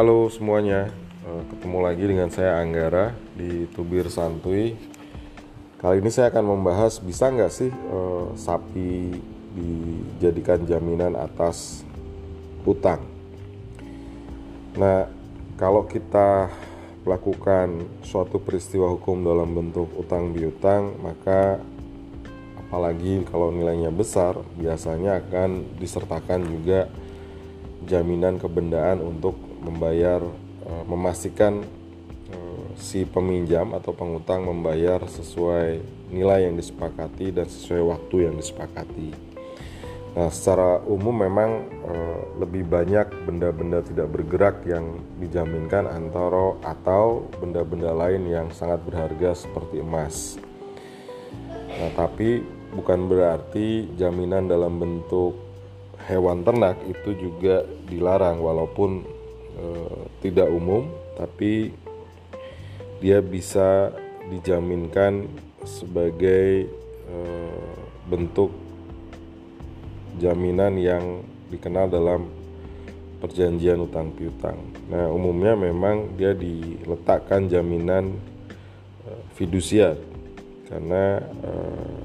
Halo semuanya, Eh, ketemu lagi dengan saya Anggara di Tubir Santuy. Kali ini saya akan membahas bisa nggak sih eh, sapi dijadikan jaminan atas utang. Nah, kalau kita melakukan suatu peristiwa hukum dalam bentuk utang piutang, maka apalagi kalau nilainya besar, biasanya akan disertakan juga jaminan kebendaan untuk membayar Eh, memastikan eh, si peminjam atau pengutang membayar sesuai nilai yang disepakati dan sesuai waktu yang disepakati. Nah, secara umum memang eh, lebih banyak benda-benda tidak bergerak yang dijaminkan antara atau benda-benda lain yang sangat berharga seperti emas. Nah, tapi bukan berarti jaminan dalam bentuk hewan ternak itu juga dilarang walaupun Eh, tidak umum tapi dia bisa dijaminkan sebagai eh, bentuk jaminan yang dikenal dalam perjanjian utang piutang. Nah, umumnya memang dia diletakkan jaminan uh, fidusiar karena uh,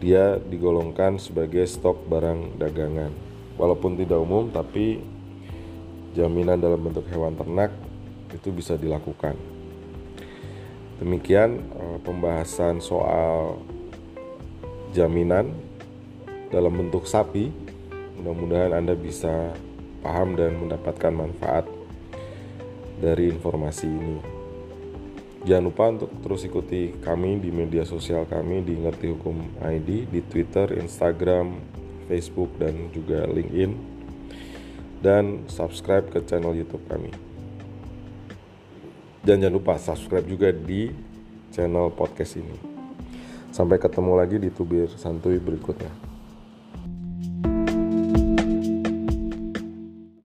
dia digolongkan sebagai stok barang dagangan walaupun tidak umum tapi jaminan dalam bentuk hewan ternak itu bisa dilakukan. Demikian eh, pembahasan soal jaminan dalam bentuk sapi. Mudah-mudahan Anda bisa paham dan mendapatkan manfaat dari informasi ini. Jangan lupa untuk terus ikuti kami di media sosial kami di Ngerti Hukum ID di Twitter, Instagram, Facebook dan juga LinkedIn dan subscribe ke channel YouTube kami. Dan jangan lupa subscribe juga di channel podcast ini. Sampai ketemu lagi di tubir santuy berikutnya.